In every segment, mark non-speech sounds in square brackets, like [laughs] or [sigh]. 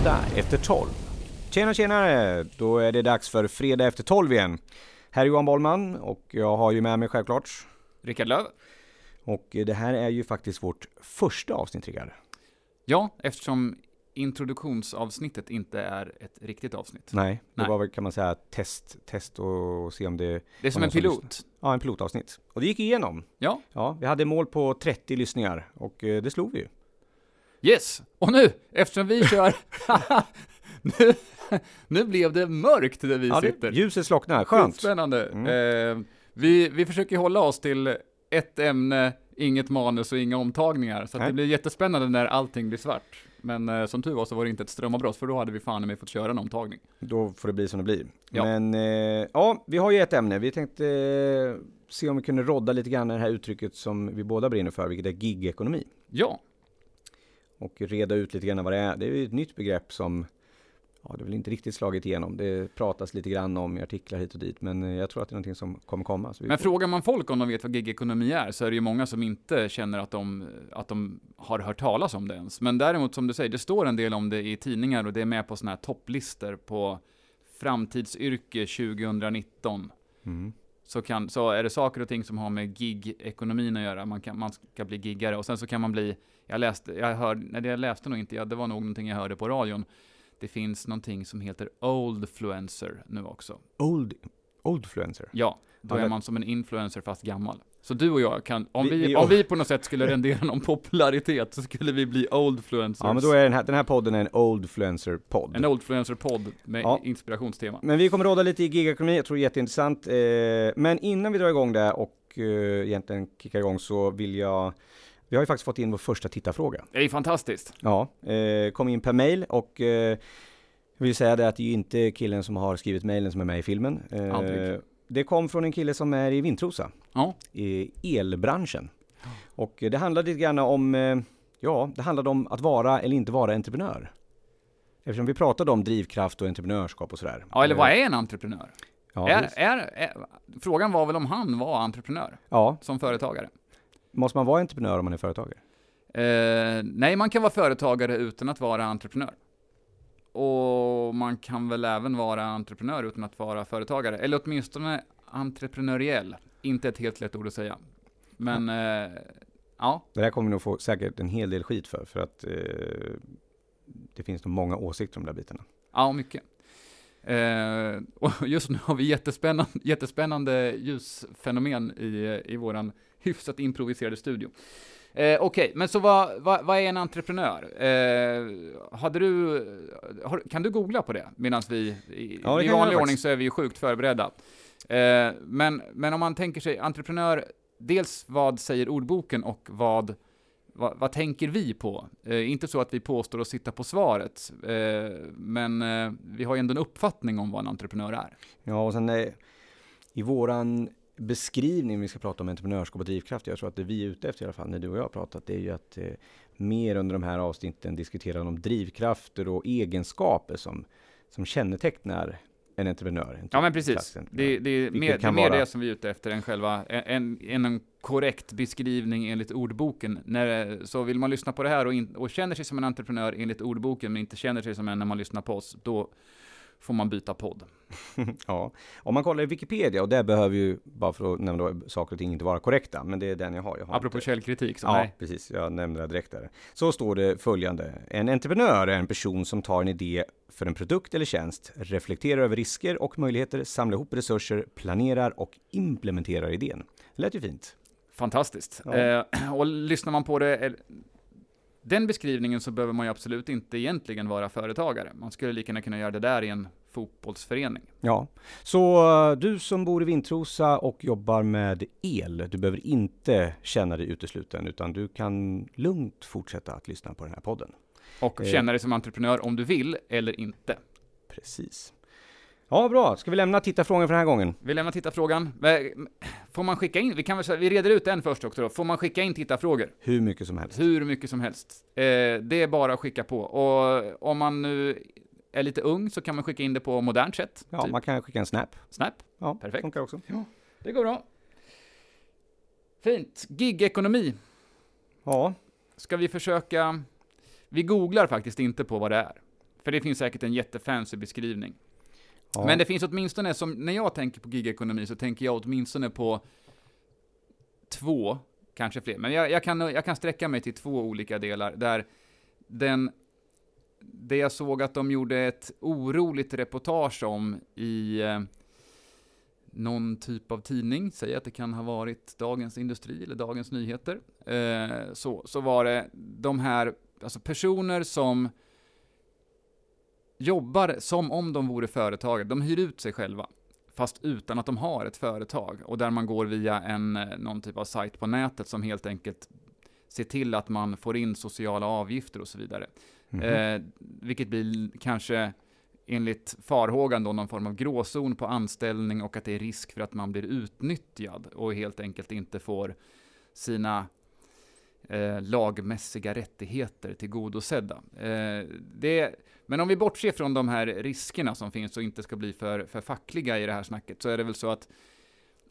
Fredag efter 12. Tjena tjenare! Då är det dags för Fredag efter 12 igen. Här är Johan Bollman och jag har ju med mig självklart. Rickard Löv. Och det här är ju faktiskt vårt första avsnitt Rickard. Ja, eftersom introduktionsavsnittet inte är ett riktigt avsnitt. Nej, det Nej. var väl kan man säga test, test och se om det... Det är som en som pilot. Ja, en pilotavsnitt. Och det gick igenom. Ja, Ja, vi hade mål på 30 lyssningar och eh, det slog vi ju. Yes! Och nu, eftersom vi kör... [laughs] nu, nu blev det mörkt där vi Ja, sitter. ljuset slocknar, skönt. Spännande. Mm. Eh, vi, vi försöker hålla oss till ett ämne, inget manus och inga omtagningar. Så det blir jättespännande när allting blir svart. Men eh, som tur var så var det inte ett strömavbrott, för då hade vi fan i mig fått köra en omtagning. Då får det bli som det blir. Ja. Men eh, ja, vi har ju ett ämne. Vi tänkte eh, se om vi kunde rodda lite grann det här uttrycket som vi båda brinner för, vilket är gigekonomi. Ja, Och reda ut lite grann vad det är. Det är ju ett nytt begrepp som Ja, det är väl inte riktigt slagit igenom. Det pratas lite grann om i artiklar hit och dit, men eh, jag tror att det är någonting som kommer komma. Men får- frågar man folk om de vet vad gigekonomi är så är det ju många som inte känner att de, att de har hört talas om det ens. Men däremot som du säger, det står en del om det i tidningar och det är med på sådana här topplistor på framtidsyrke 2019. Mm. Så, kan, så är det saker och ting som har med gig-ekonomin att göra. Man, kan, man ska bli giggare och sen så kan man bli, jag läste, jag hörde, nej det jag läste nog inte, ja, det var nog någonting jag hörde på radion. Det finns någonting som heter oldfluencer nu också. Old, oldfluencer. Ja, då är man som en influencer fast gammal. Så du och jag kan, om Vi- vi, vi- om vi på något sätt skulle [laughs] rendera någon popularitet så skulle vi bli oldfluencers. Ja, men då är den här, den här podden en oldfluencer-podd. En oldfluencer-podd med Ja. inspirationstema. Men vi kommer råda lite i gigekonomi, jag tror det är jätteintressant. Eh, men innan vi drar igång det och eh, egentligen kickar igång så vill jag vi har ju faktiskt fått in vår första tittarfråga. Det är fantastiskt. Ja, eh, kom in per mail och eh, vill säga det att det är ju inte killen som har skrivit mailen som är med i filmen. Eh, Aldrig. det kom från en kille som är i Vintrosa, Ja, i elbranschen. Och eh, det handlade lite grann om, eh, ja, det handlade om att vara eller inte vara entreprenör. Eftersom vi pratade om drivkraft och entreprenörskap och sådär. ja eller Eh, vad är en entreprenör? Ja, är, är, är, frågan var väl om han var entreprenör ja, som företagare? Måste man vara entreprenör om man är företagare? Eh, nej, man kan vara företagare utan att vara entreprenör. Och man kan väl även vara entreprenör utan att vara företagare. Eller åtminstone entreprenöriell. Inte ett helt lätt ord att säga. Men, eh, ja. Det där kommer vi nog få säkert en hel del skit för, för att eh, det finns nog många åsikter om de där bitarna. Ja, mycket. Eh, [laughs] och just nu har vi jättespännande, jättespännande ljusfenomen i, i våran hyfsat improviserade studio. Eh, Okej, men så vad, vad, vad är en entreprenör? Eh, hade du, har, kan du googla på det? Medan vi, i, Ja, i vanlig ordning så är vi ju sjukt förberedda. Eh, men, men om man tänker sig entreprenör, dels vad säger ordboken och vad, vad, vad tänker vi på? Eh, inte så att vi påstår att sitta på svaret, eh, men eh, vi har ju ändå en uppfattning om vad en entreprenör är. Ja, och sen eh, i våran beskrivning, vi ska prata om entreprenörskap och drivkraft, jag tror att det vi är ute efter i alla fall, när du och jag har pratat, det är ju att eh, mer under de här avsnitten diskutera om drivkrafter och egenskaper som, som kännetecknar en entreprenör. En Ja men klassisk precis, det, det är mer, det är mer vara- det som vi är ute efter än själva, en, en, en korrekt beskrivning enligt ordboken. När, så vill man lyssna på det här och, in, och känner sig som en entreprenör enligt ordboken, men inte känner sig som en när man lyssnar på oss, då får man byta podd. [laughs] Ja, om man kollar i Wikipedia, och där behöver ju, bara för att nämna då, saker och ting inte vara korrekta, men det är den jag har. Jag har Apropå inte- källkritik, så Ja, nej. precis. Jag nämnde det direkt där. Så står det följande. En entreprenör är en person som tar en idé för en produkt eller tjänst, reflekterar över risker och möjligheter, samlar ihop resurser, planerar och implementerar idén. Det lät ju fint. Fantastiskt. Ja. Eh, [clears throat] och lyssnar man på det, den beskrivningen så behöver man ju absolut inte egentligen vara företagare. Man skulle lika gärna kunna göra det där i en fotbollsförening. Ja, så du som bor i Vintrosa och jobbar med el, du behöver inte känna dig utesluten, utan du kan lugnt fortsätta att lyssna på den här podden. Och Eh. känna dig som entreprenör om du vill eller inte. Precis. Ja, bra. Ska vi lämna tittarfrågan för den här gången? Vi lämnar tittarfrågan. Får man skicka in, vi, kan väl, vi reder ut den först också då. Får man skicka in tittarfrågor? Hur mycket som helst. Hur mycket som helst. Eh, det är bara att skicka på. Och om man nu är lite ung så kan man skicka in det på modernt sätt. Ja, typ man kan skicka en snap. Snap. Ja, Perfekt. funkar också. Det går bra. Fint. Gigekonomi. Ja, Ska vi försöka... Vi googlar faktiskt inte på vad det är. för det finns säkert en jättefancy beskrivning. Ja. Men det finns åtminstone, som, när jag tänker på gigekonomi så tänker jag åtminstone på två, kanske fler, men jag, jag, kan, jag kan sträcka mig till två olika delar där den, det jag såg att de gjorde ett oroligt reportage om i eh, någon typ av tidning, säg att det kan ha varit Dagens Industri eller Dagens Nyheter, eh, så, så var det de här, alltså personer som jobbar som om de vore företagare. De hyr ut sig själva, fast utan att de har ett företag. Och där man går via en, eh, någon typ av sajt på nätet som helt enkelt ser till att man får in sociala avgifter och så vidare. Mhm. Eh, vilket blir kanske enligt farhågan då någon form av gråzon på anställning och att det är risk för att man blir utnyttjad och helt enkelt inte får sina eh, lagmässiga rättigheter tillgodosedda. Eh, det, men om vi bortser från de här riskerna som finns och inte ska bli för, för fackliga i det här snacket så är det väl så att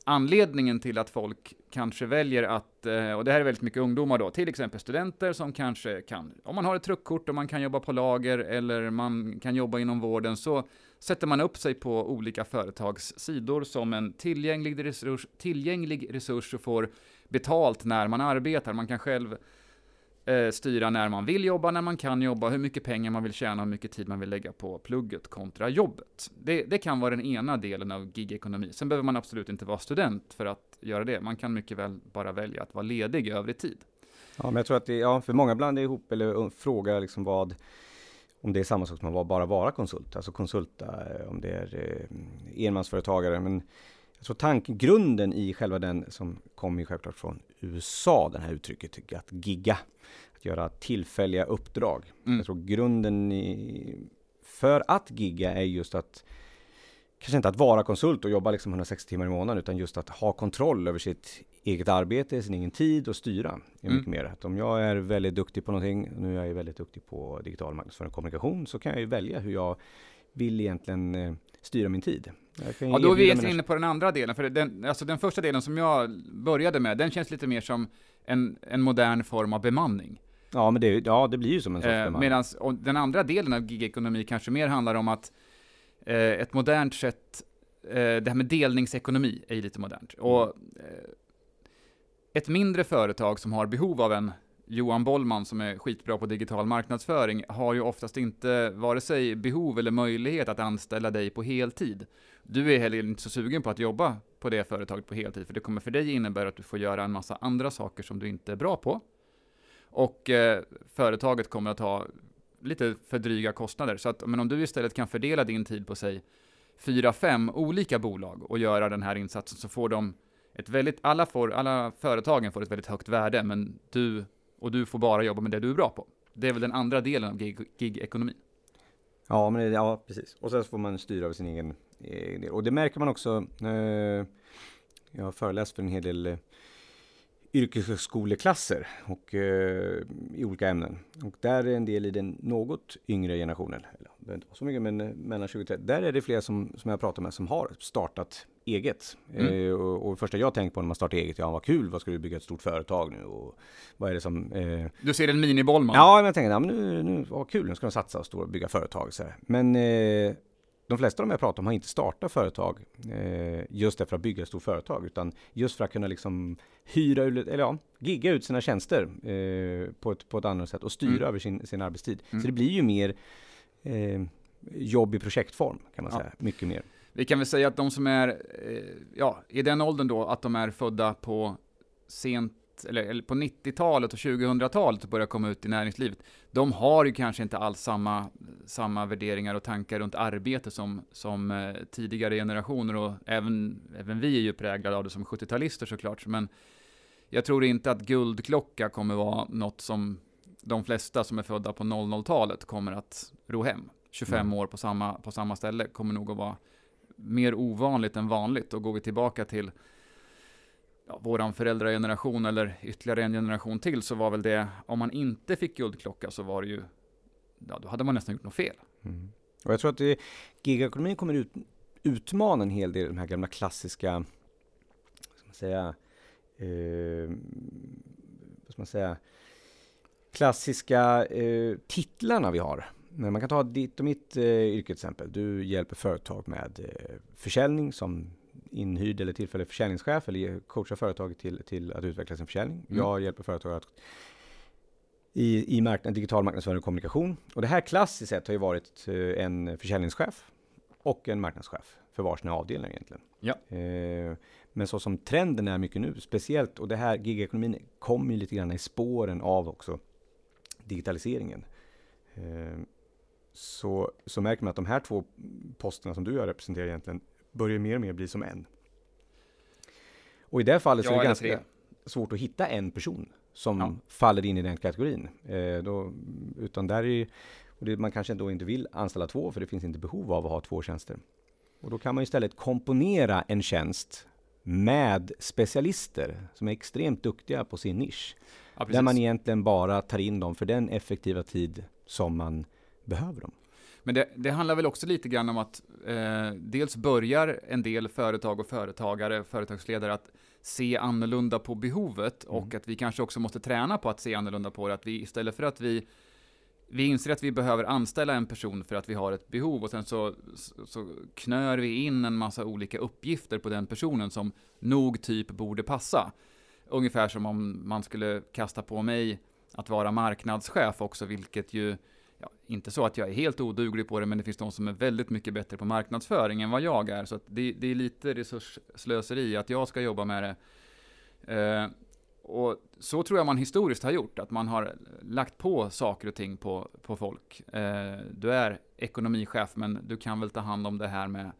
anledningen till att folk kanske väljer att, eh, och det här är väldigt mycket ungdomar då, till exempel studenter som kanske kan, om man har ett truckkort och man kan jobba på lager eller man kan jobba inom vården så sätter man upp sig på olika företags sidor som en tillgänglig resurs, tillgänglig resurs och får betalt när man arbetar. Man kan själv eh, styra när man vill jobba, när man kan jobba, hur mycket pengar man vill tjäna, hur mycket tid man vill lägga på plugget kontra jobbet. Det, det kan vara den ena delen av gigekonomi. Sen behöver man absolut inte vara student för att göra det. Man kan mycket väl bara välja att vara ledig i övrig tid. Ja, men jag tror att det, ja, för många blandar ihop eller frågar liksom vad, om det är samma sak som att bara vara konsult, alltså konsulta, eh, om det är eh, enmansföretagare. Men jag tror tanken, grunden i själva den som kommer självklart från USA, det här uttrycket, att gigga, att göra tillfälliga uppdrag. Mm. Jag tror grunden i, för att gigga är just att kanske inte att vara konsult och jobba liksom 160 timmar i månaden utan just att ha kontroll över sitt eget arbete, sin egen tid och styra. Det är Mm. mycket mer. Att om jag är väldigt duktig på någonting, nu är jag väldigt duktig på digital marknadsföring och kommunikation, så kan jag ju välja hur jag vill egentligen eh, styra min tid. Ja, då är vi egentligen inne på den andra delen, för den, alltså den första delen som jag började med, den känns lite mer som en, en modern form av bemanning. Ja, men det, ja, det blir ju som en sorts Eh, bemanning. Medan den andra delen av gigekonomi kanske mer handlar om att ett modernt sätt, eh, det här med delningsekonomi är ju lite modernt. Och eh, ett mindre företag som har behov av en Johan Bollman som är skitbra på digital marknadsföring har ju oftast inte vare sig behov eller möjlighet att anställa dig på heltid. Du är heller inte så sugen på att jobba på det företaget på heltid, för det kommer för dig innebära att du får göra en massa andra saker som du inte är bra på. Och eh, företaget kommer att ha lite för dryga kostnader. Så att, men om du istället kan fördela din tid på sig fyra, fem olika bolag och göra den här insatsen så får de ett väldigt, alla, får, alla företagen får ett väldigt högt värde, men du, och du får bara jobba med det du är bra på. Det är väl den andra delen av gig- Gig Ja, men det, ja, precis. Och sen så får man styra över sin egen, egen del. Och det märker man också. Eh, jag har föreläst för en hel del eh, yrkeshögskoleklasser och eh, i olika ämnen. Och där är en del i den något yngre generationen, eller det inte så mycket, men eh, mellan 20 och 30. Där är det fler som, som jag pratar med som har startat eget. Mm. Eh, och, och första jag tänker på när man startar eget, ja vad kul, vad ska du bygga ett stort företag nu? Och vad är det som eh, Du ser en mini-Bollman. Ja, men jag tänker, ja, men nu, nu, vad kul, nu ska de satsa och stå och bygga företag. Så här. Men eh, de flesta av dem jag pratar om har inte startat företag eh, just för att bygga ett stort företag, utan just för att kunna liksom hyra ut, eller ja, gigga ut sina tjänster eh, på, ett, på ett annat sätt och styra Mm. över sin, sin arbetstid. Mm. Så det blir ju mer eh, jobb i projektform, kan man Ja. säga. Mycket mer. Vi kan väl säga att de som är, eh, ja, i den åldern då, att de är födda på sent, eller, eller på 90-talet och 2000-talet och börjar komma ut i näringslivet, de har ju kanske inte alls samma, samma värderingar och tankar runt arbete som, som eh, tidigare generationer och även, även vi är ju präglade av det som 70-talister såklart, men jag tror inte att guldklocka kommer vara något som de flesta som är födda på 00-talet kommer att ro hem. 25 Mm. år på samma, på samma ställe kommer nog att vara mer ovanligt än vanligt. Och går vi tillbaka till ja, våran föräldrageneration eller ytterligare en generation till så var väl det, om man inte fick guldklocka så var det ju, ja då hade man nästan gjort något fel. Mm. Och jag tror att eh, gigekonomin kommer ut, utmana en hel del de här gamla klassiska, vad ska man säga, eh, vad ska man säga, klassiska eh, titlarna vi har. Men man kan ta ditt och mitt eh, yrke till exempel. Du hjälper företag med eh, försäljning som inhyrd eller tillfällig försäljningschef eller coachar företaget till, till att utveckla sin försäljning. Mm. Jag hjälper företag att i, i marknad, digital marknadsföring och kommunikation. Och det här klassiskt sett har ju varit eh, en försäljningschef och en marknadschef för varsina avdelningar egentligen. Ja. Eh, men så som trenden är mycket nu, speciellt, och det här gigekonomin kommer ju lite grann i spåren av också digitaliseringen. Eh, så, så märker man att de här två posterna som du jag representerar egentligen börjar mer och mer bli som en. Och i det här fallet så Ja, är det ganska tre. svårt att hitta en person som Ja. faller in i den kategorin. Eh, då, utan där är det, man kanske då inte vill anställa två för det finns inte behov av att ha två tjänster. Och då kan man istället komponera en tjänst med specialister som är extremt duktiga på sin nisch. Ja, Där man egentligen bara tar in dem för den effektiva tid som man behöver dem. Men det, det handlar väl också lite grann om att eh, dels börjar en del företag och företagare, företagsledare att se annorlunda på behovet och Mm. att vi kanske också måste träna på att se annorlunda på det. Att vi istället för att vi vi inser att vi behöver anställa en person för att vi har ett behov och sen så, så, så knör vi in en massa olika uppgifter på den personen som nog typ borde passa. Ungefär som om man skulle kasta på mig att vara marknadschef också, vilket ju ja, inte så att jag är helt oduglig på det, men det finns de som är väldigt mycket bättre på marknadsföring än vad jag är. Så att det, det är lite resursslöseri att jag ska jobba med det. Eh, och så tror jag man historiskt har gjort, att man har lagt på saker och ting på, på folk. Eh, du är ekonomichef, men du kan väl ta hand om det här med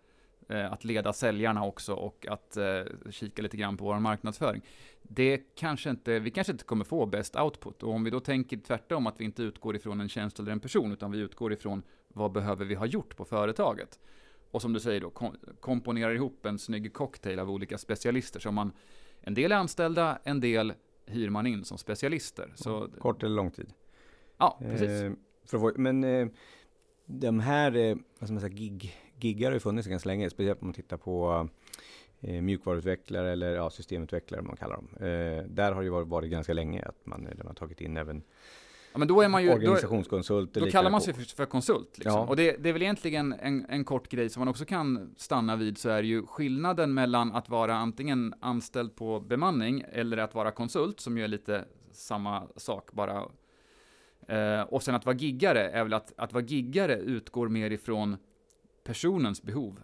att leda säljarna också och att eh, kika lite grann på vår marknadsföring. Det kanske inte, vi kanske inte kommer få bäst output. Och om vi då tänker tvärtom, att vi inte utgår ifrån en tjänst eller en person, utan vi utgår ifrån vad behöver vi ha gjort på företaget. Och som du säger då, kom, komponerar ihop en snygg cocktail av olika specialister. som man, en del är anställda, en del hyr man in som specialister. Så, Kort eller lång tid. ja, precis. Eh, men eh, de här, eh, vad ska man säga, gig, giggar har ju funnits ganska länge, speciellt om man tittar på eh, mjukvaruutvecklare eller ja, systemutvecklare, man kallar dem. Eh, där har det ju varit, varit ganska länge att man, man har tagit in även Ja, men då är man ju, då, organisationskonsulter. Då liknande kallar man sig för, för konsult. Liksom. Ja. Och det, det är väl egentligen en, en kort grej som man också kan stanna vid, så är ju skillnaden mellan att vara antingen anställd på bemanning eller att vara konsult, som ju är lite samma sak, bara. Eh, och sen att vara giggare är väl att, att vara giggare utgår mer ifrån personens behov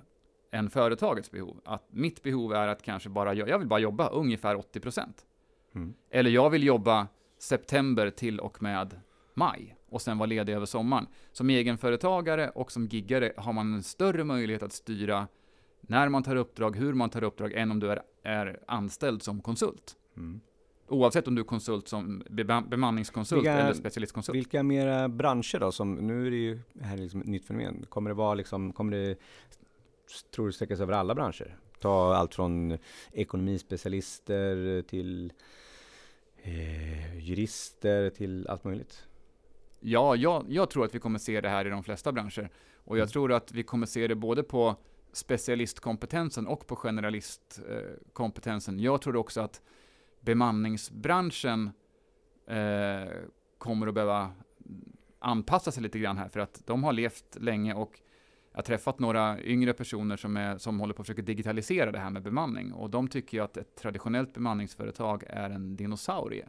än företagets behov. Att mitt behov är att kanske bara, jag vill bara jobba ungefär 80 procent. Mm. Eller jag vill jobba september till och med maj och sen vara ledig över sommaren. Som egenföretagare och som giggare har man en större möjlighet att styra när man tar uppdrag, hur man tar uppdrag, än om du är, är anställd som konsult. Mm. Oavsett om du är konsult som bemanningskonsult Vilka- eller specialistkonsult. Vilka mera branscher då som, nu är det ju här är liksom ett nytt fenomen. Kommer det vara liksom, kommer det, tror du sträcka sig över alla branscher? Ta allt från ekonomispecialister till eh, jurister till allt möjligt. Ja, jag, jag tror att vi kommer se det här i de flesta branscher. Och jag Mm. tror att vi kommer se det både på specialistkompetensen och på generalistkompetensen. Jag tror också att bemanningsbranschen eh, kommer att behöva anpassa sig lite grann här, för att de har levt länge och jag har träffat några yngre personer som, är, som håller på att försöka digitalisera det här med bemanning och de tycker ju att ett traditionellt bemanningsföretag är en dinosaurie.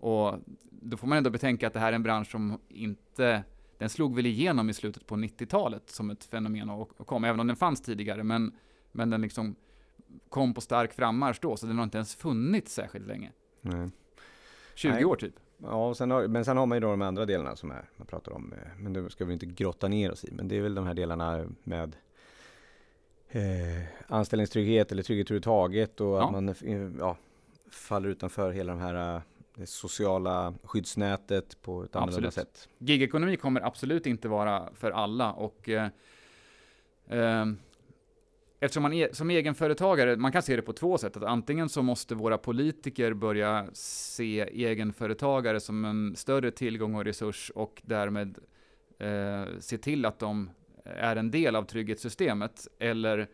Och då får man ändå betänka att det här är en bransch som inte, den slog väl igenom i slutet på 90-talet som ett fenomen och, och kom, även om den fanns tidigare, men, men den liksom kom på stark frammarsch då, så den har inte ens funnits särskilt länge. Nej. 20 Nej. år typ. Ja, sen har, men sen har man ju då de andra delarna som är, man pratar om, eh, men det ska vi inte grotta ner oss i, men det är väl de här delarna med eh, anställningstrygghet eller trygghet överhuvudtaget och Ja. att man eh, ja, faller utanför hela de här eh, det sociala skyddsnätet på ett annorlunda Absolut. sätt. Gigekonomi kommer absolut inte vara för alla och eh, eh, eftersom man är, som egenföretagare, man kan se det på två sätt. Att antingen så måste våra politiker börja se egenföretagare som en större tillgång och resurs och därmed eh, se till att de är en del av trygghetssystemet. Eller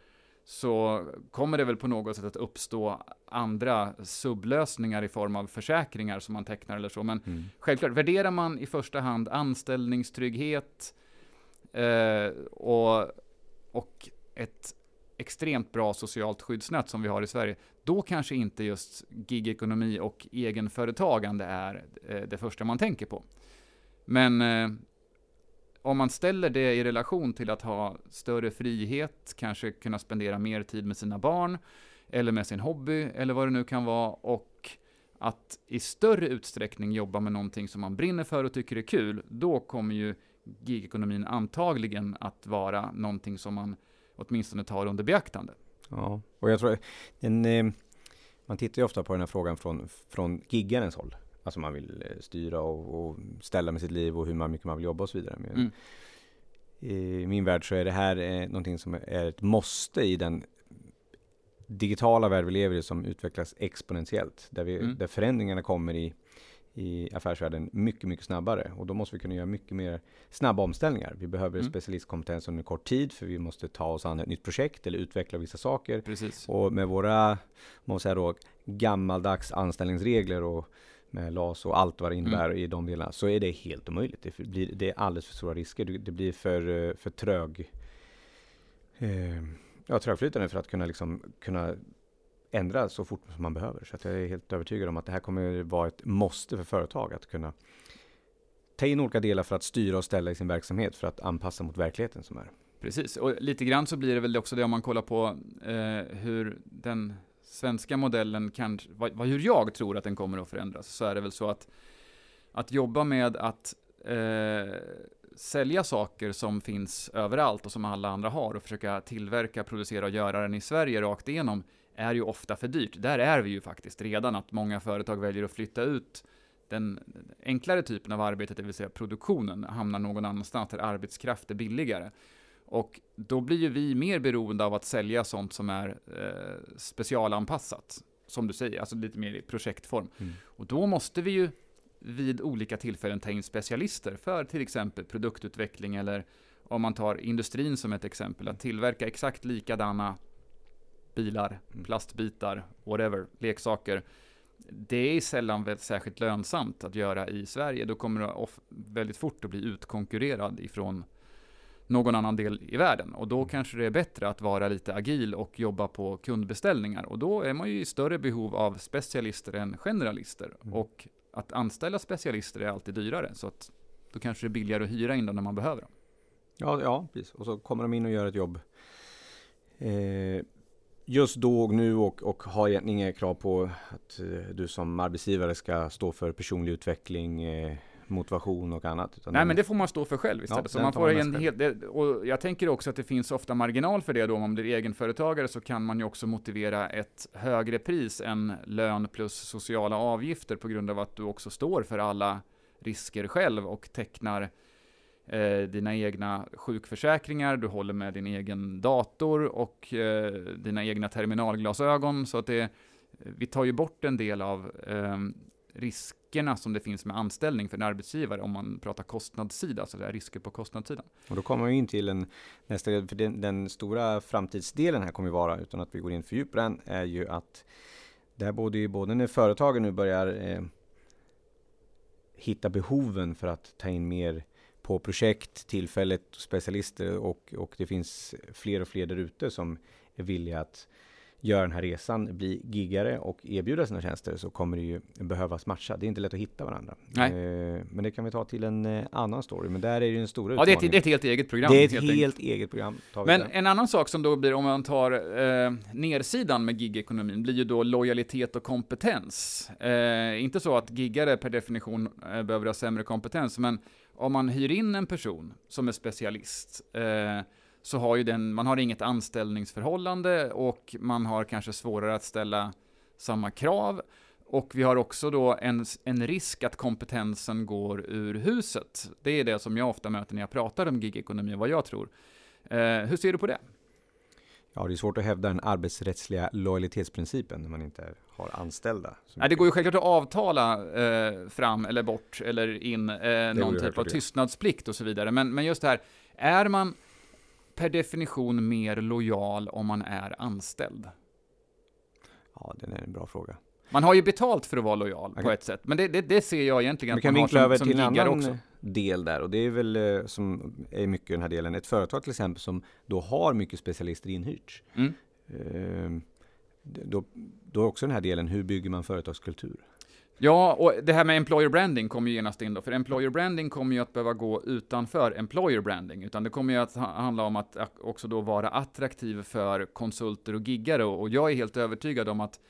så kommer det väl på något sätt att uppstå andra sublösningar i form av försäkringar som man tecknar eller så. Men Mm. Självklart, värderar man i första hand anställningstrygghet, eh, och, och ett extremt bra socialt skyddsnät som vi har i Sverige, då kanske inte just gigekonomi och egenföretagande är eh, det första man tänker på. Men eh, om man ställer det i relation till att ha större frihet, kanske kunna spendera mer tid med sina barn, eller med sin hobby, eller vad det nu kan vara, och att i större utsträckning jobba med någonting som man brinner för och tycker är kul, då kommer ju gigekonomin antagligen att vara någonting som man åtminstone tar under beaktande. Ja, och jag tror den, eh, man tittar ju ofta på den här frågan från, från giggarens håll. Alltså man vill eh, styra och, och ställa med sitt liv och hur mycket man vill jobba och så vidare. Men mm. I min värld så är det här eh, någonting som är ett måste i den digitala värld vi lever i som utvecklas exponentiellt. Där, vi, mm. där förändringarna kommer i, i affärsvärlden mycket, mycket snabbare. Och då måste vi kunna göra mycket mer snabba omställningar. Vi behöver mm. specialistkompetens under kort tid för vi måste ta oss an ett nytt projekt eller utveckla vissa saker. Precis. Och med våra, måste säga då, gammaldags anställningsregler och med LAS och allt vad det innebär mm. i de delarna, så är det helt omöjligt. Det, blir, det är alldeles för stora risker. Det blir för, för trög, eh, ja, trögflytande för att kunna, liksom, kunna ändra så fort som man behöver. Så jag är helt övertygad om att det här kommer vara ett måste för företag att kunna ta in olika delar för att styra och ställa i sin verksamhet för att anpassa mot verkligheten som är. Precis, och lite grann så blir det väl också det om man kollar på eh, hur den svenska modellen kan, vad, hur jag tror att den kommer att förändras, så är det väl så att att jobba med att eh, sälja saker som finns överallt och som alla andra har och försöka tillverka, producera och göra den i Sverige rakt igenom är ju ofta för dyrt. Där är vi ju faktiskt redan, att många företag väljer att flytta ut den enklare typen av arbete, det vill säga produktionen, hamnar någon annanstans där arbetskraft är billigare. Och då blir ju vi mer beroende av att sälja sånt som är eh, specialanpassat, som du säger, alltså lite mer i projektform. Mm. Och då måste vi ju vid olika tillfällen ta in specialister för till exempel produktutveckling eller om man tar industrin som ett exempel, att tillverka exakt likadana bilar, mm. plastbitar, whatever, leksaker. Det är sällan väl särskilt lönsamt att göra i Sverige. Då kommer det väldigt fort att bli utkonkurrerad ifrån någon annan del i världen. Och då mm. kanske det är bättre att vara lite agil och jobba på kundbeställningar. Och då är man ju i större behov av specialister än generalister. Mm. Och att anställa specialister är alltid dyrare. Så att då kanske det är billigare att hyra in dem när man behöver dem. Ja, ja precis. Och så kommer de in och gör ett jobb. Eh, just då och nu och, och har egentligen inga krav på att eh, du som arbetsgivare ska stå för personlig utveckling, eh, motivation och annat. Nej, men det får man stå för själv istället. Ja, så man får en hel, det, och jag tänker också att det finns ofta marginal för det då. Om man blir egenföretagare så kan man ju också motivera ett högre pris än lön plus sociala avgifter på grund av att du också står för alla risker själv och tecknar eh, dina egna sjukförsäkringar, du håller med din egen dator och eh, dina egna terminalglasögon. Så att det, vi tar ju bort en del av eh, riskerna som det finns med anställning för en arbetsgivare om man pratar kostnadssida, alltså det är risker på kostnadssidan. Och då kommer vi in till en nästa, för den, den stora framtidsdelen här kommer vara, utan att vi går in för djupt den, är ju att där både, ju både när företagen nu börjar eh, hitta behoven för att ta in mer på projekt, tillfället, specialister och, och det finns fler och fler där ute som är villiga att göra den här resan, bli giggare och erbjuda sina tjänster så kommer det ju behövas matcha. Det är inte lätt att hitta varandra. Nej. Eh, men det kan vi ta till en eh, annan story. Men där är det ju en stor ja, utmaning. Ja, det är ett, helt eget program. Det är ett helt, helt eget program. Men där. en annan sak som då blir, om man tar eh, nersidan med gigekonomin, blir ju då lojalitet och kompetens. Eh, inte så att giggare per definition eh, behöver ha sämre kompetens, men om man hyr in en person som är specialist, eh, så har ju den, man har inget anställningsförhållande och man har kanske svårare att ställa samma krav. Och vi har också då en, en risk att kompetensen går ur huset. Det är det som jag ofta möter när jag pratar om gigekonomi och vad jag tror. Eh, hur ser du på det? Ja, det är svårt att hävda den arbetsrättsliga lojalitetsprincipen när man inte har anställda. Nej, det går ju självklart att avtala eh, fram eller bort eller in eh, någon typ av tystnadsplikt och så vidare. Men, men just det här, är man per definition mer lojal om man är anställd? Ja, det är en bra fråga. Man har ju betalt för att vara lojal okay. på ett sätt, men det, det, det ser jag egentligen att man har som, över som till en annan också. del där och det är väl eh, som är mycket den här delen. Ett företag till exempel som då har mycket specialister inhyrt. Mm. Eh, då, då är också den här delen, hur bygger man företagskultur? Ja, och det här med employer branding kommer ju genast in då, för employer branding kommer ju att behöva gå utanför employer branding, utan det kommer ju att ha- handla om att också då vara attraktiv för konsulter och giggare, och jag är helt övertygad om att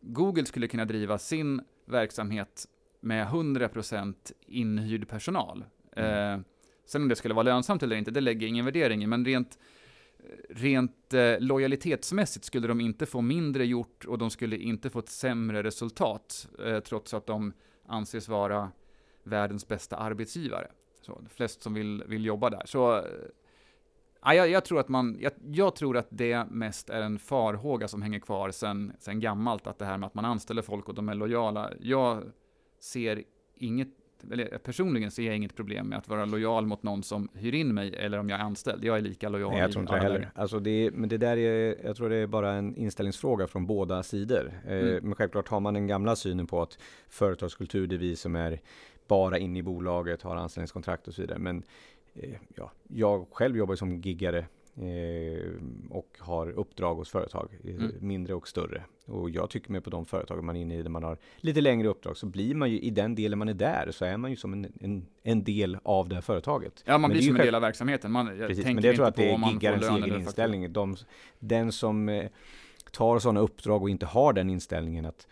Google skulle kunna driva sin verksamhet med 100% inhyrd personal. Eh, sen om det skulle vara lönsamt eller inte, det lägger jag ingen värdering i, men rent Rent eh, lojalitetsmässigt skulle de inte få mindre gjort och de skulle inte få ett sämre resultat, eh, trots att de anses vara världens bästa arbetsgivare. Så, de flest som vill, vill jobba där. Så, eh, jag, jag, tror att man, jag, jag tror att det mest är en farhåga som hänger kvar sen, sen gammalt, att det här med att man anställer folk och de är lojala. Jag ser inget eller personligen ser jag inget problem med att vara lojal mot någon som hyr in mig eller om jag är anställd. Jag är lika lojal Nej, jag tror inte heller. Alltså det, men det där är, jag tror det är bara en inställningsfråga från båda sidor. Eh, Mm. Men självklart har man den gamla synen på att företagskultur, det är vi som är bara inne i bolaget, har anställningskontrakt och så vidare. Men eh, ja, jag själv jobbar som giggare och har uppdrag hos företag, eh, Mm. mindre och större. Och jag tycker mig på de företag man är inne i, där man har lite längre uppdrag, så blir man ju i den delen man är där, så är man ju som en, en, en del av det här företaget. Ja, man Men blir som en själv- del av verksamheten. Man, Precis, men det jag tror att det är giggarens egen inställning. De, den som eh, tar sådana uppdrag och inte har den inställningen att,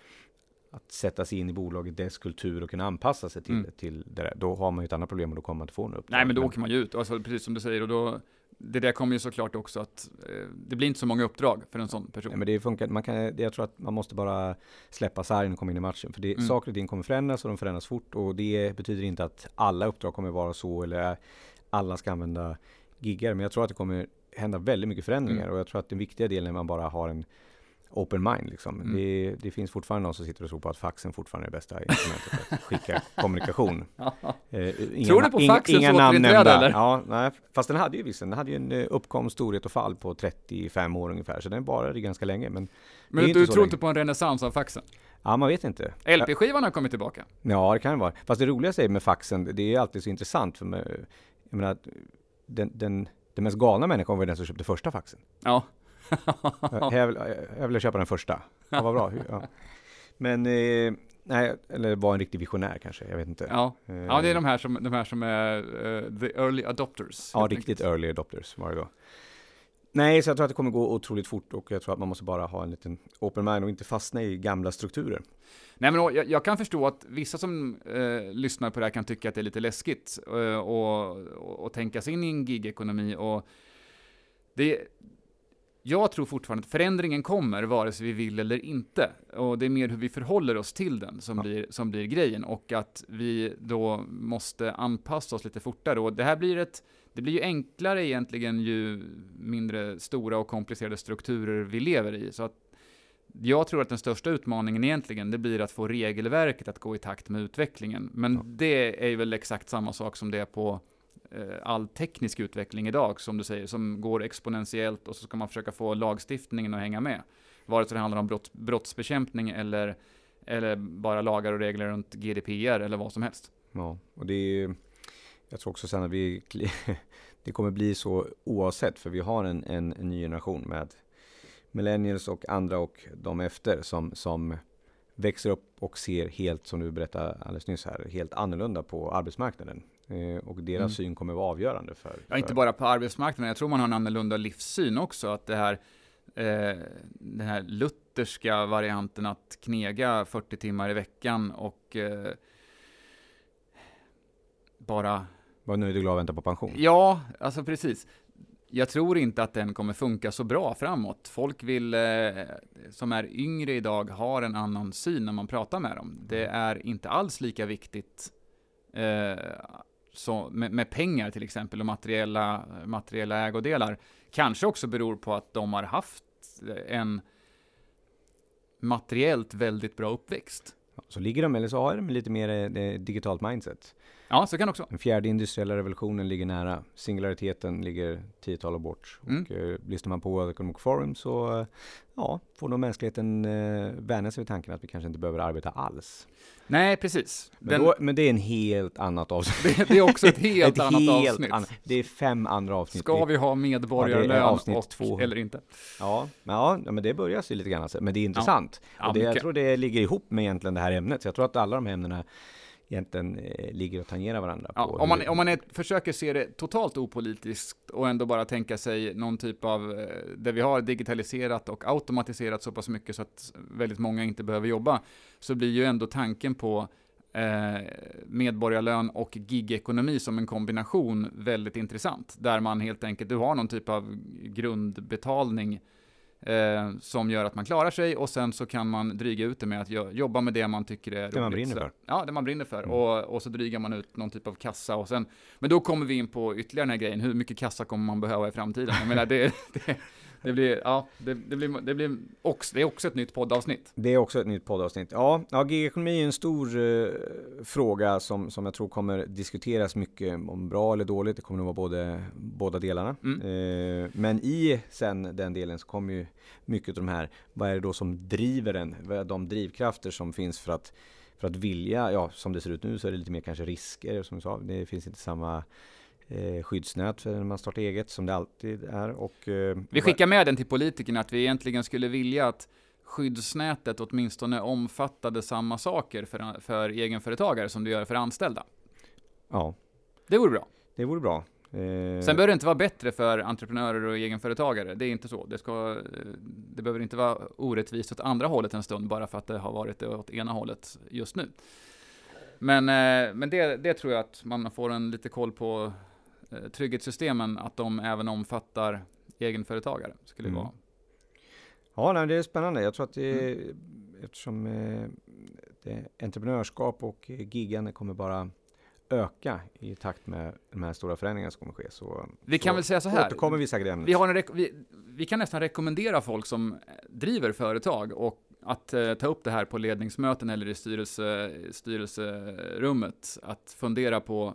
att sätta sig in i bolaget, dess kultur och kunna anpassa sig till, Mm. till det där. Då har man ju ett annat problem och då kommer man inte få några uppdrag. Nej, men då åker man ju ut. Alltså, precis som du säger. Och då, det där kommer ju såklart också att eh, det blir inte så många uppdrag för en sån person. Nej, men det funkar, man kan, det- jag tror att man måste bara släppa sargen och komma in i matchen. För det, Mm. saker och ting kommer förändras och de förändras fort. Och det betyder inte att alla uppdrag kommer vara så eller alla ska använda giggar. Men jag tror att det kommer hända väldigt mycket förändringar. Mm. Och jag tror att den viktiga delen är att man bara har en open mind. Liksom. Mm. Det, det finns fortfarande någon som sitter och tror på att faxen fortfarande är det bästa instrumentet för att skicka [laughs] kommunikation. [laughs] Eh, inga, Tror du på inga, faxens inga namn återinträde, eller? Ja, nej, fast den hade ju visst, den hade ju en eh, uppkomst, storhet och fall på 35 år ungefär. Så den varade ganska länge. Men men du så tror länge. inte på en renässans av faxen? Ja, man vet inte. LP-skivan har kommit tillbaka. Ja, det kan det vara. Fast det roligaste med faxen, det är alltid så intressant för mig. Jag menar, den, den, den mest galna människan var den som köpte första faxen. Ja. Jag, vill, jag vill köpa den första. Ja, vad bra. Ja. Men, eh, nej, eller var en riktig visionär kanske, jag vet inte. Ja. Eh, ja, det är de här som, de här som är eh, the early adopters. Ja, riktigt enkelt. early adopters var det då. Nej, så jag tror att det kommer gå otroligt fort och jag tror att man måste bara ha en liten open mind och inte fastna i gamla strukturer. Nej, men jag, jag kan förstå att vissa som eh, lyssnar på det här kan tycka att det är lite läskigt eh, och, och, och tänka sig in i en gigekonomi och det jag tror fortfarande att förändringen kommer vare sig vi vill eller inte. Och det är mer hur vi förhåller oss till den som, Ja. blir, som blir grejen. Och att vi då måste anpassa oss lite fortare. Och det här blir ett, det blir ju enklare egentligen ju mindre stora och komplicerade strukturer vi lever i. Så att jag tror att den största utmaningen egentligen, det blir att få regelverket att gå i takt med utvecklingen. Men Ja. det är ju väl exakt samma sak som det är på Eh, all teknisk utveckling idag, som du säger, som går exponentiellt och så ska man försöka få lagstiftningen att hänga med. Vare sig det handlar om brott, brottsbekämpning eller, eller bara lagar och regler runt GDPR eller vad som helst. Ja, och det är jag tror också sen att vi, [laughs] det kommer bli så oavsett, för vi har en, en, en ny generation med millennials och andra och de efter som, som växer upp och ser helt, som du berättade alldeles nyss här, helt annorlunda på arbetsmarknaden. Eh, och deras Mm. syn kommer vara avgörande för... Ja, inte för- bara på arbetsmarknaden, jag tror man har en annorlunda livssyn också. Att det här, eh, den här lutherska varianten att knega 40 timmar i veckan och eh, bara Var nöjd och glad och vänta på pension. Ja, alltså precis. Jag tror inte att den kommer funka så bra framåt. Folk vill, eh, som är yngre idag, har en annan syn när man pratar med dem. Det är inte alls lika viktigt eh, så, med, med pengar till exempel och materiella, materiella ägodelar. Kanske också beror på att de har haft en materiellt väldigt bra uppväxt. Så ligger de, eller så har de lite mer eh, digitalt mindset. Ja, så kan det också. Den fjärde industriella revolutionen ligger nära. Singulariteten ligger tiotal år bort. Mm. Och eh, lyssnar man på World Economic Forum så eh, ja, får nog mänskligheten eh, vänja sig vid tanken att vi kanske inte behöver arbeta alls. Nej, precis. Men, Den, då, men det är en helt annat avsnitt. det, det är också ett [laughs] helt Ett annat helt avsnitt. ann- det är fem andra avsnitt. Ska vi ha Ja, medborgarlön är avsnitt två. eller inte? Ja, men ja, ja, men det börjar sig lite grann. Men det är intressant. Ja, och det, jag tror det ligger ihop med egentligen det här ämnet. Så jag tror att alla de här ämnena egentligen eh, ligger och tangerar varandra. Ja, på om man, om man är, försöker se det totalt opolitiskt och ändå bara tänka sig någon typ av, eh, där vi har digitaliserat och automatiserat så pass mycket så att väldigt många inte behöver jobba, så blir ju ändå tanken på eh, medborgarlön och gigekonomi som en kombination väldigt intressant. Där man helt enkelt, du har någon typ av grundbetalning eh, som gör att man klarar sig och sen så kan man dryga ut det med att jo- jobba med det man tycker är roligt. Det man brinner för. Ja, det man brinner för. Mm. Och, och så drygar man ut någon typ av kassa och sen, men då kommer vi in på ytterligare den här grejen, hur mycket kassa kommer man behöva i framtiden? Jag menar, det, [laughs] det, det blir, ja, det, det blir, det blir också, det är också ett nytt poddavsnitt. Det är också ett nytt poddavsnitt. Ja, ja gigekonomi är en stor eh, fråga som, som jag tror kommer diskuteras mycket om bra eller dåligt. Det kommer nog vara både, båda delarna. Mm. Eh, men i sen den delen så kommer ju mycket av de här, vad är det då som driver den? Vad är de drivkrafter som finns för att, för att vilja, ja som det ser ut nu så är det lite mer kanske risker som du sa. Det finns inte samma eh, skyddsnät för när man startar eget som det alltid är. Och, eh, Vi skickar med den till politikerna att vi egentligen skulle vilja att skyddsnätet åtminstone omfattade samma saker för, för egenföretagare som det gör för anställda. Ja, Det vore bra. det vore bra. Eh, Sen behöver det inte vara bättre för entreprenörer och egenföretagare. Det är inte så. Det, ska, eh, det behöver inte vara orättvist åt andra hållet en stund bara för att det har varit det åt ena hållet just nu. Men, eh, men det, det tror jag att man får en lite koll på trygghetssystemen, att de även omfattar egenföretagare. Skulle Mm. vara. Ja, nej, det är spännande. Jag tror att det, Mm. eftersom eh, det, entreprenörskap och eh, gigande kommer bara öka i takt med de här stora förändringarna som kommer ske. Så, Vi så kan väl säga så här. återkommer vi säkert. Vi, har en vi, vi kan nästan rekommendera folk som driver företag och att eh, ta upp det här på ledningsmöten eller i styrelse, styrelserummet. Att fundera på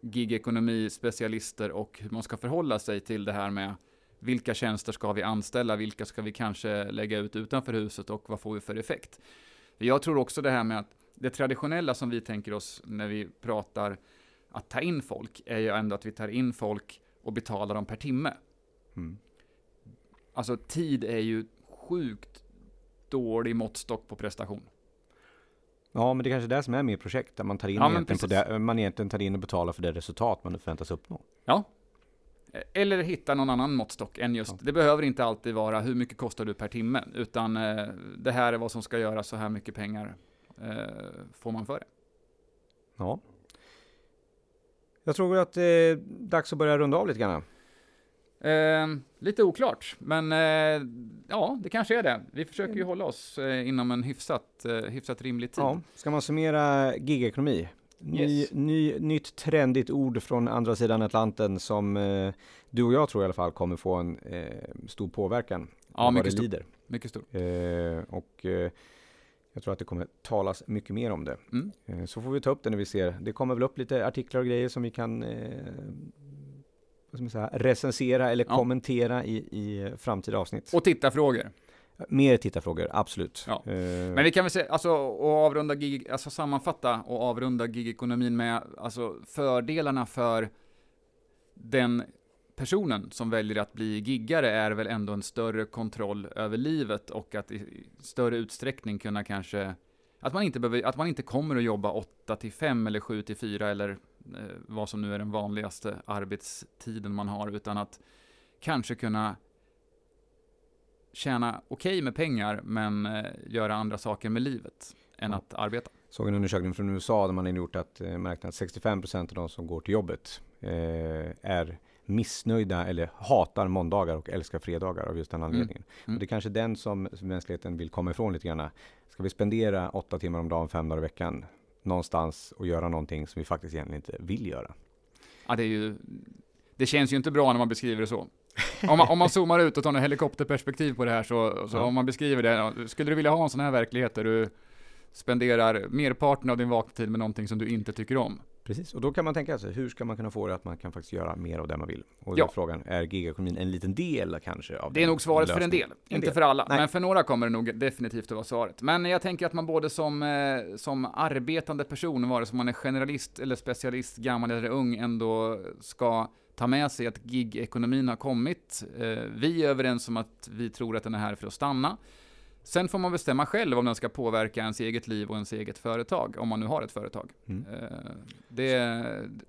gigekonomi, specialister och hur man ska förhålla sig till det här med vilka tjänster ska vi anställa, vilka ska vi kanske lägga ut utanför huset och vad får vi för effekt? Jag tror också det här med att det traditionella som vi tänker oss när vi pratar att ta in folk är ju ändå att vi tar in folk och betalar dem per timme. Mm. Alltså tid är ju sjukt dålig måttstock på prestation. Ja, men det är kanske är det som är med projekt, där man tar in, Ja, egentligen, på det, man egentligen tar in och betalar för det resultat man förväntas uppnå. Ja. Eller hitta någon annan måttstock än just, Ja. det behöver inte alltid vara hur mycket kostar du per timme, utan eh, det här är vad som ska göras, så här mycket pengar eh, får man för det. Ja. Jag tror att det är dags att börja runda av lite grann. Eh, lite oklart, men eh, ja, det kanske är det. Vi försöker ju hålla oss eh, inom en hyfsat, eh, hyfsat rimlig tid. Ja, ska man summera gigekonomi? Ny, Yes. ny, nytt trendigt ord från andra sidan Atlanten som eh, du och jag tror i alla fall kommer få en eh, stor påverkan. Ja, mycket det stort. lider. Mycket stort. Eh, och jag tror att det kommer talas mycket mer om det. Mm. Så får vi ta upp det när vi ser. Det kommer väl upp lite artiklar och grejer som vi kan eh, man säga, recensera eller Ja. kommentera i, i framtida avsnitt. Och titta frågor. Mer tittarfrågor, absolut. Ja. Eh, Men vi kan väl säga, alltså, och avrunda gig, alltså sammanfatta och avrunda gigekonomin med, alltså fördelarna för den personen som väljer att bli giggare är väl ändå en större kontroll över livet och att i större utsträckning kunna kanske, att man inte behöver, att man inte kommer att jobba 8 till 5 eller 7 till 4 eller vad som nu är den vanligaste arbetstiden man har, utan att kanske kunna tjäna okej med pengar, men eh, göra andra saker med livet än Ja. att arbeta. såg en undersökning från USA där man har gjort att eh, märkt att 65% av de som går till jobbet eh, är missnöjda eller hatar måndagar och älskar fredagar av just den anledningen. Mm. Och det är kanske den som, som mänskligheten vill komma ifrån lite grann. Ska vi spendera åtta timmar om dagen, fem dagar i veckan någonstans och göra någonting som vi faktiskt egentligen inte vill göra? Ja, det är ju, det känns ju inte bra när man beskriver det så. Om man, om man zoomar ut och tar en helikopterperspektiv på det här så, så Ja. om man beskriver det, skulle du vilja ha en sån här verklighet där du spenderar merparten av din vakna tid med någonting som du inte tycker om? Precis, och då kan man tänka sig hur ska man kunna få det att man kan faktiskt göra mer av det man vill? Och då Ja. är frågan, är gigekonomin en liten del kanske? Av Det är nog svaret för en lösningen? del, En inte del. för alla. Nej. Men för några kommer det nog definitivt att vara svaret. Men jag tänker att man både som, eh, som arbetande person, vare sig man är generalist eller specialist, gammal eller ung, ändå ska ta med sig att gig-ekonomin har kommit. Eh, vi är överens om att vi tror att den är här för att stanna. Sen får man bestämma själv om den ska påverka ens eget liv och ens eget företag, om man nu har ett företag. Mm. Eh, det,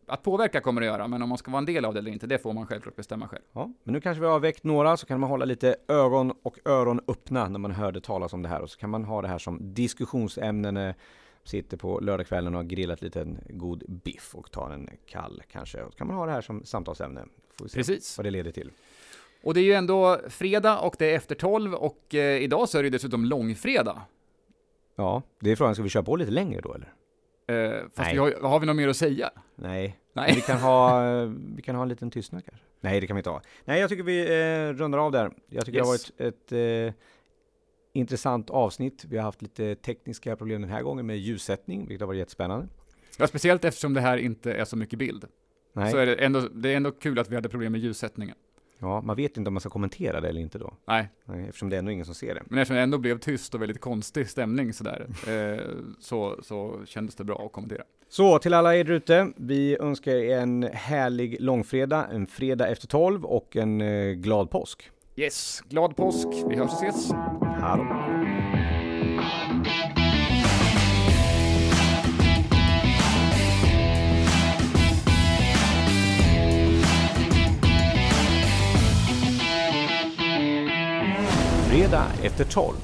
att påverka kommer det göra, men om man ska vara en del av det eller inte, det får man självklart bestämma själv. Ja, men nu kanske vi har väckt några, så kan man hålla lite ögon och öron öppna när man hörde talas om det här. Och så kan man ha det här som diskussionsämne när sitter på lördagskvällen och har grillat lite en god biff och tar en kall kanske. Och så kan man ha det här som samtalsämne. Får vi se Precis. vad det leder till. Och det är ju ändå fredag och det är efter 12 och eh, idag så är det ju dessutom långfredag. Ja, det är frågan, ska vi köra på lite längre då eller? Eh, fast Nej. vi har, har vi något mer att säga? Nej, Nej. Vi kan ha, vi kan ha en liten tystnad kanske. Nej, det kan vi inte ha. Nej, jag tycker vi eh, rundar av där. Jag tycker Yes. det har varit ett eh, intressant avsnitt. Vi har haft lite tekniska problem den här gången med ljussättning, vilket har varit jättespännande. Ja, speciellt eftersom det här inte är så mycket bild. Nej, Så är det, ändå, det är ändå kul att vi hade problem med ljussättningen. Ja, man vet inte om man ska kommentera det eller inte då. Nej, Nej, eftersom det är ändå ingen som ser det. men eftersom det ändå blev tyst och väldigt konstig stämning sådär, eh, så, så kändes det bra att kommentera. Så till alla er ute, vi önskar er en härlig långfredag, en fredag efter 12 och en eh, glad påsk. Yes, glad påsk, vi hörs och ses. Hallå! Fredag efter 12